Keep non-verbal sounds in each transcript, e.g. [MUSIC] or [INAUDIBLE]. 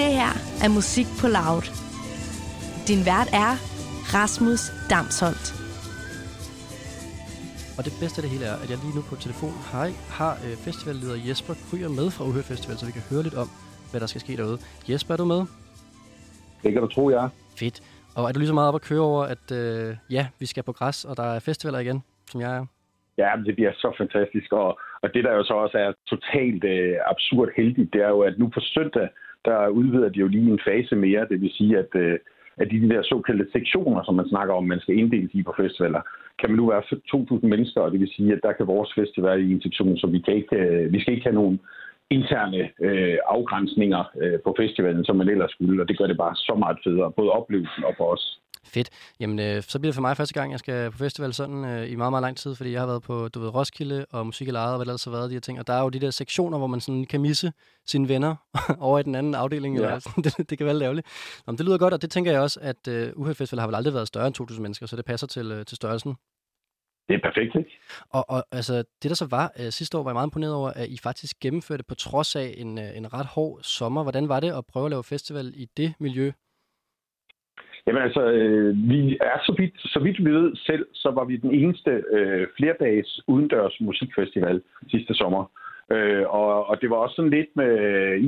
Det her er Musik på Loud. Din vært er Rasmus Damsholdt. Og det bedste af det hele er, at jeg lige nu på telefon har, har øh, festivalleder Jesper Kryer med fra Uhør Festival, så vi kan høre lidt om, hvad der skal ske derude. Jesper, er du med? Det kan du tro, jeg er. Fedt. Og er du lige så meget op at køre over, at øh, ja, vi skal på græs, og der er festivaler igen, som jeg er? Ja, det bliver så fantastisk. Og, og det, der jo så også er totalt øh, absurd heldigt, det er jo, at nu på søndag, der udvider de jo lige en fase mere. Det vil sige, at, øh, at de der såkaldte sektioner, som man snakker om, man skal inddeles i på festivaler, kan man nu være 2.000 mennesker, og det vil sige, at der kan vores festival være i en sektion, så vi, kan ikke, øh, vi skal ikke have nogen interne øh, afgrænsninger øh, på festivalen, som man ellers skulle, og det gør det bare så meget federe, både oplevelsen og for os. Fedt. Jamen, øh, så bliver det for mig første gang, jeg skal på festival sådan øh, i meget, meget lang tid, fordi jeg har været på, du ved, Roskilde og Musik i Lejet, og hvad der ellers har været, de her ting. Og der er jo de der sektioner, hvor man sådan kan misse sine venner [LAUGHS] over i den anden afdeling. Ja. Eller [LAUGHS] sådan. Det, det kan være lidt Nå, det lyder godt, og det tænker jeg også, at øh, Uheld Festival har vel aldrig været større end 2.000 mennesker, så det passer til, øh, til størrelsen. Det er perfekt, ikke? Og, og altså, det der så var øh, sidste år, var jeg meget imponeret over, at I faktisk gennemførte på trods af en, øh, en ret hård sommer. Hvordan var det at prøve at lave festival i det miljø? Jamen altså, øh, vi er så vidt, så vidt vi ved selv, så var vi den eneste øh, flerdages udendørs musikfestival sidste sommer. Øh, og, og det var også sådan lidt med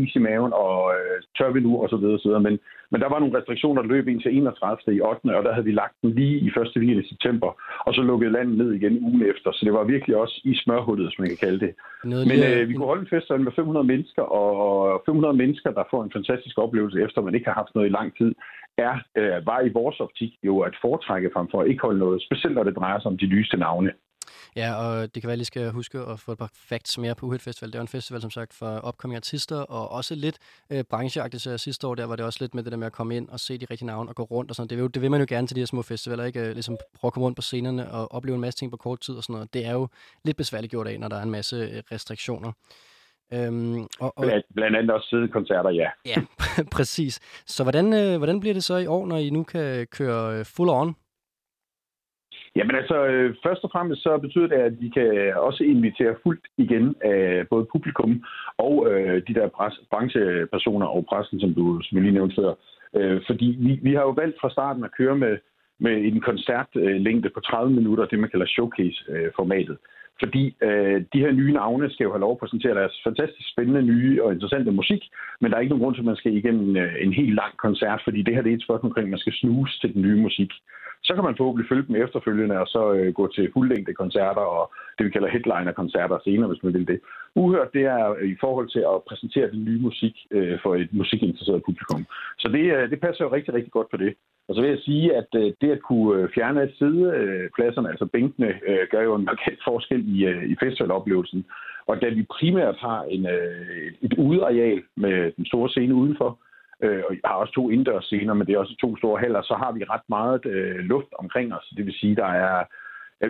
is i maven og øh, tør vi nu og så videre, så videre. Men, men der var nogle restriktioner, der løb ind til 31. i 8. og der havde vi lagt den lige i første weekend i september, og så lukkede landet ned igen ugen efter. Så det var virkelig også i smørhullet, som man kan kalde det. Noget men øh, vi kunne holde en festival med 500 mennesker, og 500 mennesker, der får en fantastisk oplevelse, efter man ikke har haft noget i lang tid, er, øh, var i vores optik jo at foretrække frem for at ikke holde noget, specielt når det drejer sig om de nyeste navne. Ja, og det kan være, at I skal huske at få et par facts mere på Uhed Festival. Det er en festival, som sagt, for opkommende artister, og også lidt øh, brancheagtigt. Så sidste år, der var det også lidt med det der med at komme ind og se de rigtige navne og gå rundt og sådan Det vil, det vil man jo gerne til de her små festivaler, ikke? Øh, ligesom prøve at komme rundt på scenerne og opleve en masse ting på kort tid og sådan noget. Det er jo lidt besværligt gjort af, når der er en masse øh, restriktioner. Øhm, og, og, Blandt andet også sidekoncerter, ja. Ja, [LAUGHS] præcis. Så hvordan, øh, hvordan bliver det så i år, når I nu kan køre øh, full on? Jamen altså, øh, først og fremmest så betyder det, at vi kan også invitere fuldt igen af både publikum og øh, de der pres, branchepersoner og pressen, som du som lige nævnte før. Øh, fordi vi, vi har jo valgt fra starten at køre med, med en koncertlængde på 30 minutter, det man kalder showcase-formatet. Fordi øh, de her nye navne skal jo have lov at præsentere deres fantastisk spændende, nye og interessante musik, men der er ikke nogen grund til, at man skal igennem øh, en helt lang koncert, fordi det her det er et spørgsmål omkring, at man skal snuse til den nye musik. Så kan man forhåbentlig følge dem efterfølgende, og så øh, gå til fuldlængde koncerter og det, vi kalder headliner-koncerter senere, hvis man vil det. Uhørt, det er øh, i forhold til at præsentere den nye musik øh, for et musikinteresseret publikum. Så det, øh, det passer jo rigtig, rigtig godt på det. Og så vil jeg sige, at øh, det at kunne øh, fjerne sidepladserne, øh, altså bænkene, øh, gør jo en markant forskel i, øh, i festivaloplevelsen. Og da vi primært har en, øh, et udeareal med den store scene udenfor, øh, og har også to indendørs scener, men det er også to store haller, så har vi ret meget øh, luft omkring os. Det vil sige, der er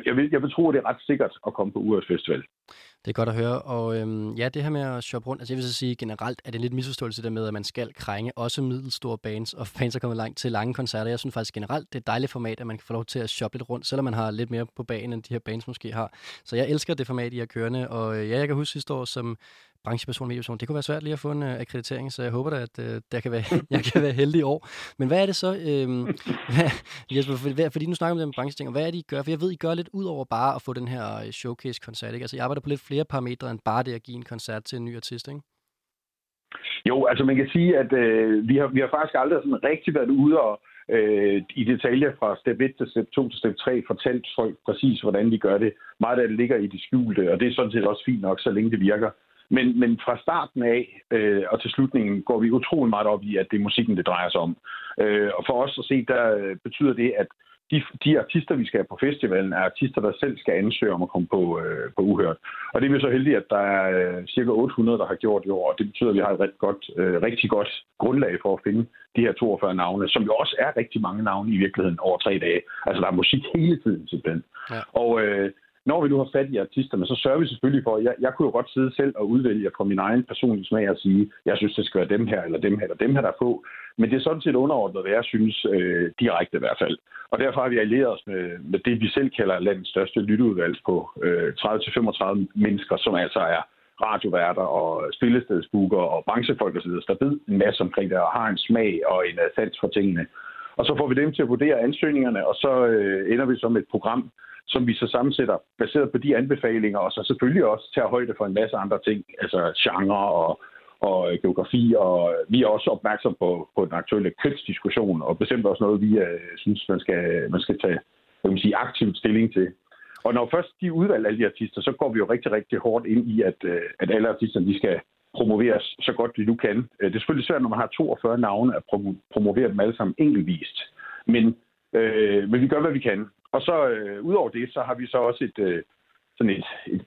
jeg, vil, jeg vil tro, at det er ret sikkert at komme på Ures Festival. Det er godt at høre. Og øhm, ja, det her med at shoppe rundt, altså jeg vil så sige generelt, er det lidt misforståelse der med, at man skal krænge også middelstore bands, og fans er kommet langt til lange koncerter. Jeg synes faktisk generelt, det er et dejligt format, at man kan få lov til at shoppe lidt rundt, selvom man har lidt mere på banen, end de her bands måske har. Så jeg elsker det format, I har kørende, og øh, ja, jeg kan huske sidste år som brancheperson, medieperson. Det kunne være svært lige at få en uh, akkreditering, så jeg håber da, at uh, der kan være, [LAUGHS] jeg kan være heldig i år. Men hvad er det så, øhm, [LAUGHS] hvad, Jesper, for, fordi nu snakker om den brancheting, og hvad er det, I gør? For jeg ved, I gør lidt ud over bare at få den her øh, showcase-koncert, ikke? Altså, jeg arbejder på lidt flere parametre end bare det at give en koncert til en ny artist, ikke? Jo, altså man kan sige, at øh, vi, har, vi har faktisk aldrig sådan rigtig været ude og øh, i detaljer fra step 1 til step 2 til step 3 fortalt folk præcis, hvordan vi gør det. Meget af det ligger i det skjulte, og det er sådan set også fint nok, så længe det virker. Men, men fra starten af øh, og til slutningen går vi utrolig meget op i, at det er musikken, det drejer sig om. Øh, og for os at se, der øh, betyder det, at de, de artister, vi skal have på festivalen, er artister, der selv skal ansøge om at komme på, øh, på Uhørt. Og det er vi så heldige, at der er øh, cirka 800, der har gjort i år, og det betyder, at vi har et rigtig godt, øh, rigtig godt grundlag for at finde de her 42 navne, som jo også er rigtig mange navne i virkeligheden over tre dage. Altså, der er musik hele tiden, simpelthen. Ja. Og øh, når vi nu har fat i artisterne, så sørger vi selvfølgelig for, at jeg, jeg kunne jo godt sidde selv og udvælge fra min egen personlige smag og sige, jeg synes, det skal være dem her, eller dem her, eller dem her, der er på. Men det er sådan set underordnet, hvad jeg synes, øh, direkte i hvert fald. Og derfor har vi allieret os med, med det, vi selv kalder landets største lytteudvalg på øh, 30-35 mennesker, som altså er radioværter og spillestedsbooker og branchefolk osv., der ved en masse omkring det og har en smag og en sans for tingene. Og så får vi dem til at vurdere ansøgningerne, og så øh, ender vi så med et program, som vi så sammensætter baseret på de anbefalinger, og så selvfølgelig også tager højde for en masse andre ting, altså genre og, og øh, geografi, og øh, vi er også opmærksom på, på den aktuelle kønsdiskussion, og bestemt også noget, vi uh, synes, man skal, man skal tage hvad man sige, aktivt stilling til. Og når først de udvalger alle de artister, så går vi jo rigtig, rigtig hårdt ind i, at, at alle artisterne de skal promoveres så godt vi nu kan. Det er selvfølgelig svært, når man har 42 navne, at promovere dem alle sammen enkeltvist. Men, øh, men vi gør, hvad vi kan. Og så uh, udover det, så har vi så også et, øh, sådan et,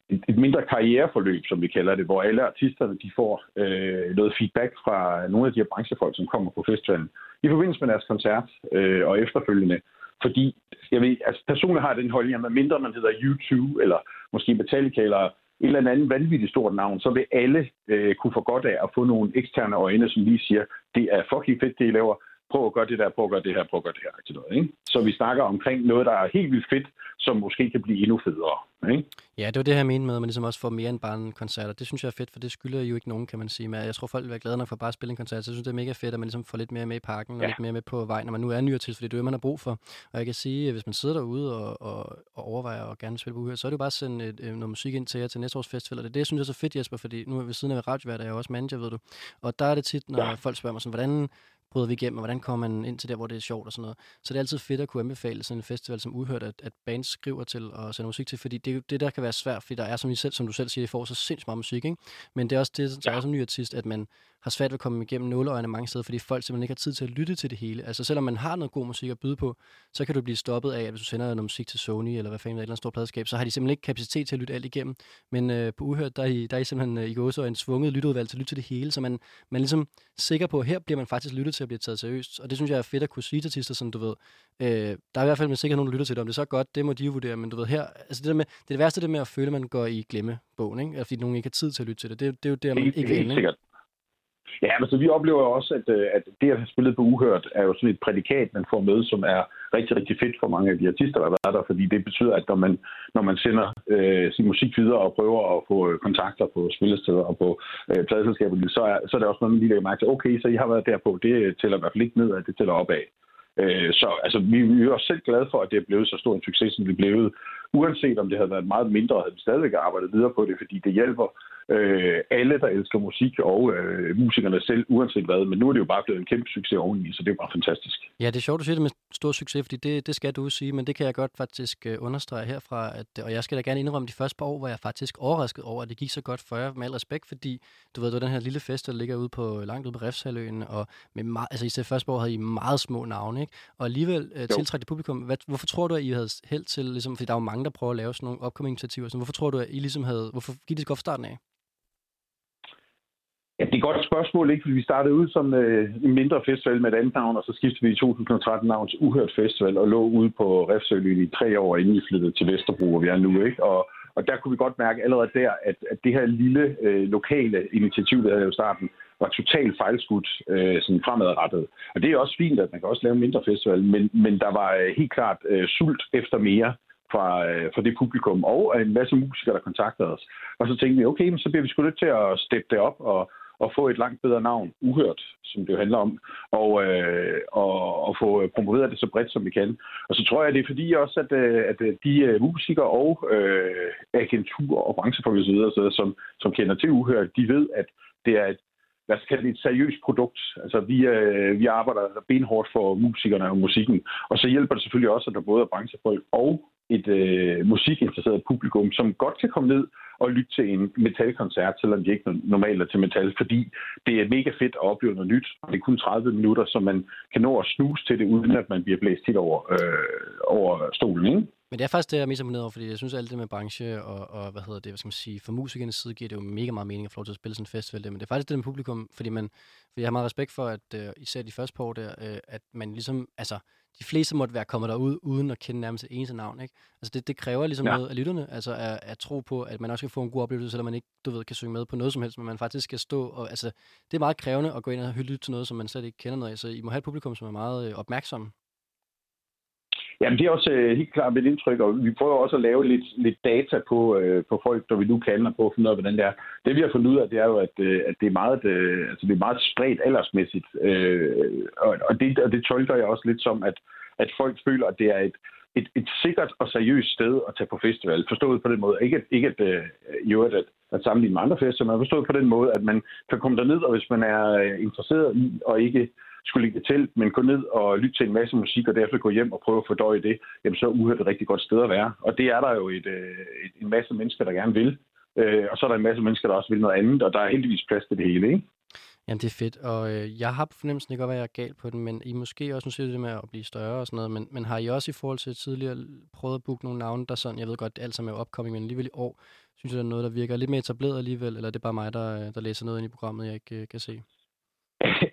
et, et mindre karriereforløb, som vi kalder det, hvor alle artisterne de får øh, noget feedback fra nogle af de her branchefolk, som kommer på festivalen, i forbindelse med deres koncert øh, og efterfølgende. Fordi jeg ved, altså personligt har jeg den holdning, at mindre man hedder YouTube, eller måske Metallica, eller et eller andet vanvittigt stort navn, så vil alle øh, kunne få godt af at få nogle eksterne øjne, som lige siger, det er fucking fedt, det I laver, prøv at gøre det der, prøv at gøre det her, prøv at gøre det her. Til noget, ikke? Så vi snakker omkring noget, der er helt vildt fedt, som måske kan blive endnu federe. Ikke? Ja, det var det jeg mente med, at man ligesom også får mere end bare en koncert, og det synes jeg er fedt, for det skylder jo ikke nogen, kan man sige. Men jeg tror, folk vil være glade nok for bare at spille en koncert, så jeg synes, det er mega fedt, at man ligesom får lidt mere med i parken, og ja. lidt mere med på vej, når man nu er nyere til, fordi det er det, man har brug for. Og jeg kan sige, at hvis man sidder derude og, og, og overvejer at gerne spille på uhyre, så er det jo bare at sende et, noget musik ind til jer til næste års festival, og det det, jeg synes er så fedt, Jesper, fordi nu er vi siden af radiovært, er jeg også manager, ved du. Og der er det tit, når ja. folk spørger mig sådan, hvordan bryder vi igennem, og hvordan kommer man ind til der, hvor det er sjovt og sådan noget. Så det er altid fedt at kunne anbefale sådan en festival som uhørt, at, at bands skriver til og sender musik til, fordi det, det der kan være svært, fordi der er, som, I selv, som du selv siger, I får så sindssygt meget musik, ikke? Men det er også det, der ja. er som ny artist, at man har svært ved at komme igennem nåleøjne mange steder, fordi folk simpelthen ikke har tid til at lytte til det hele. Altså selvom man har noget god musik at byde på, så kan du blive stoppet af, at hvis du sender noget musik til Sony, eller hvad fanden, et eller andet stort pladeskab, så har de simpelthen ikke kapacitet til at lytte alt igennem. Men øh, på Uhørt, der er I, der er I simpelthen øh, i går så en svunget lytteudvalg til at lytte til det hele, så man, man er ligesom sikker på, at her bliver man faktisk lyttet til at blive taget seriøst. Og det synes jeg er fedt at kunne sige til artister, sådan du ved, øh, der er i hvert fald med sikkert nogen, der lytter til det. Om det er så godt, det må de jo vurdere, men du ved her, altså det, der med, det, er det værste det med at føle, at man går i glemmebogen, ikke? fordi nogen ikke har tid til at lytte til det. Det, det er jo der, man ikke vil ende. Ja, men så vi oplever også, at, øh, at det at have spillet på Uhørt er jo sådan et prædikat, man får med, som er rigtig, rigtig fedt for mange af de artister, der har været der, fordi det betyder, at når man, når man sender øh, sin musik videre og prøver at få øh, kontakter på spillesteder og på øh, pladeselskaber, så er, så er det også noget, man lige lægger mærke til, okay, så I har været der på, det tæller i hvert fald ikke ned, at det tæller opad. Øh, så altså, vi, vi er også selv glade for, at det er blevet så stor en succes, som det er blevet. Uanset om det havde været meget mindre, havde vi stadigvæk arbejdet videre på det, fordi det hjælper øh, alle, der elsker musik, og øh, musikerne selv, uanset hvad. Men nu er det jo bare blevet en kæmpe succes oveni, så det er bare fantastisk. Ja, det er sjovt, du siger det med stor succes, fordi det, det skal du sige, men det kan jeg godt faktisk øh, understrege herfra. At, og jeg skal da gerne indrømme, de første par år var jeg faktisk overrasket over, at det gik så godt for jer, med al respekt, fordi du ved, det var den her lille fest, der ligger ude på, langt ude på Refshaløen, og med meget, altså i det første år havde I meget små navne, ikke? Og alligevel øh, tiltræk det publikum. Hvad, hvorfor tror du, at I havde held til, ligesom, fordi der er jo mange, der prøver at lave sådan nogle opkommende initiativer, så hvorfor tror du, at I ligesom havde, hvorfor gik det godt fra starten af? Ja, det er et godt spørgsmål, ikke? Fordi vi startede ud som øh, en mindre festival med et andet navn, og så skiftede vi i 2013 navn til Uhørt Festival og lå ude på Refsøløen i tre år, inden vi flyttede til Vesterbro, hvor vi er nu. Ikke? Og, og der kunne vi godt mærke allerede der, at, at det her lille øh, lokale initiativ, der havde i starten, var totalt fejlskudt øh, sådan fremadrettet. Og det er også fint, at man kan også lave en mindre festival, men, men der var øh, helt klart øh, sult efter mere fra, øh, fra det publikum, og en masse musikere, der kontaktede os. Og så tænkte vi, okay, men så bliver vi sgu nødt til at steppe det op og, at få et langt bedre navn, uhørt, som det jo handler om, og, øh, og, og få øh, promoveret det så bredt, som vi kan. Og så tror jeg, det er fordi også, at, øh, at øh, de musikere og øh, agenturer og branchefolk osv., som, som kender til uhørt, de ved, at det er et hvad skal det, et seriøst produkt. Altså, vi, øh, vi arbejder benhårdt for musikerne og musikken. Og så hjælper det selvfølgelig også, at der både er branchefolk og et øh, musikinteresseret publikum, som godt kan komme ned og lytte til en metalkoncert, selvom de ikke normalt er til metal, fordi det er mega fedt at opleve noget nyt. Det er kun 30 minutter, så man kan nå at snuse til det, uden at man bliver blæst helt over, øh, over stolen. Ikke? Men det er faktisk det, jeg er mest imponeret over, fordi jeg synes, at alt det med branche og, og hvad hedder det, hvad skal man sige, for musikernes side giver det jo mega meget mening at få lov til at spille sådan en festival. Der. Men det er faktisk det med publikum, fordi, man, fordi jeg har meget respekt for, at uh, især de første par år der, uh, at man ligesom, altså, de fleste måtte være kommet derud uden at kende nærmest et eneste navn. Ikke? Altså det, det kræver ligesom ja. noget af lytterne, altså at, at tro på, at man også skal få en god oplevelse, selvom man ikke du ved, kan synge med på noget som helst, men man faktisk skal stå og, altså, det er meget krævende at gå ind og lytte til noget, som man slet ikke kender noget af, så I må have et publikum, som er meget øh, opmærksom. Jamen, det er også øh, helt klart mit indtryk, og vi prøver også at lave lidt, lidt data på, øh, på folk, der vi nu kan, og på at finde ud af, hvordan det er. Det vi har fundet ud af, det er jo, at, øh, at det, er meget, øh, altså, det er meget spredt aldersmæssigt, øh, og, og, det, og det tolker jeg også lidt som, at, at folk føler, at det er et, et, et sikkert og seriøst sted at tage på festival. Forstået på den måde. Ikke, ikke at, øh, jo, at, at sammenligne med andre fester, men forstået på den måde, at man kan komme derned, og hvis man er øh, interesseret i og ikke skulle ligge til, men gå ned og lytte til en masse musik, og derefter gå hjem og prøve at fordøje det, jamen så er Uhørt et rigtig godt sted at være. Og det er der jo et, øh, et, en masse mennesker, der gerne vil. Øh, og så er der en masse mennesker, der også vil noget andet, og der er heldigvis plads til det hele, ikke? Jamen, det er fedt, og øh, jeg har på fornemmelsen, det kan godt være, at jeg er gal på den, men I måske også, nu siger det med at blive større og sådan noget, men, men har I også i forhold til tidligere prøvet at booke nogle navne, der sådan, jeg ved godt, det alt sammen er opkoming, men alligevel i år, synes jeg, det er noget, der virker lidt mere etableret alligevel, eller er det bare mig, der, der læser noget ind i programmet, jeg ikke øh, kan se?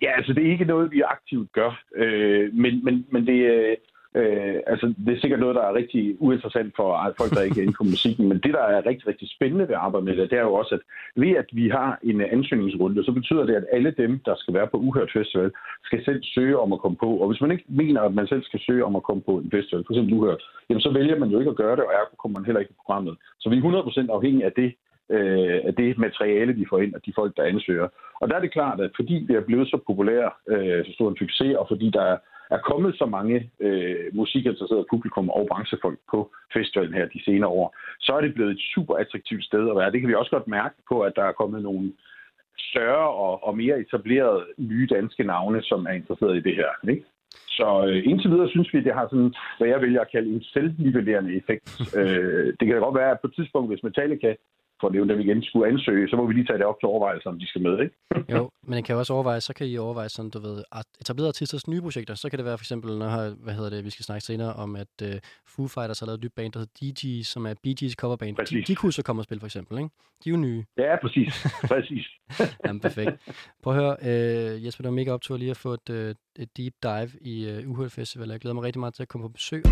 Ja, altså det er ikke noget, vi aktivt gør, øh, men, men, men det, øh, øh, altså, det er sikkert noget, der er rigtig uinteressant for folk, der ikke er inde på musikken, men det, der er rigtig, rigtig spændende ved at arbejde med det, det er jo også, at ved at vi har en ansøgningsrunde, så betyder det, at alle dem, der skal være på Uhørt Festival, skal selv søge om at komme på. Og hvis man ikke mener, at man selv skal søge om at komme på en festival, f.eks. Uhørt, jamen så vælger man jo ikke at gøre det, og ergo kommer man heller ikke på programmet. Så vi er 100% afhængige af det, øh, af det materiale, vi får ind, og de folk, der ansøger. Og der er det klart, at fordi vi er blevet så populære, øh, så stor en succes, og fordi der er er kommet så mange øh, musikinteresserede publikum og branchefolk på festivalen her de senere år, så er det blevet et super attraktivt sted at være. Det kan vi også godt mærke på, at der er kommet nogle større og, og mere etablerede nye danske navne, som er interesseret i det her. Ikke? Så øh, indtil videre synes vi, det har sådan, hvad jeg vælger at kalde en selvnivellerende effekt. [LAUGHS] øh, det kan godt være, at på et tidspunkt, hvis Metallica for at nævne dem igen, skulle ansøge, så må vi lige tage det op til overvejelse, om de skal med, ikke? jo, men det kan jo også overveje, så kan I overveje sådan, du ved, at etablere artisters nye projekter. Så kan det være for eksempel, når hvad hedder det, vi skal snakke senere om, at uh, Foo Fighters har lavet et nyt band, der hedder DG, som er Bee Gees coverband. De, de, kunne så komme og spille, for eksempel, ikke? De er jo nye. Ja, præcis. præcis. [LAUGHS] Jamen, perfekt. Prøv at høre, uh, Jesper, det var mega optur lige at få et, uh, et deep dive i uh, Uhørt Festival. Jeg glæder mig rigtig meget til at komme på besøg.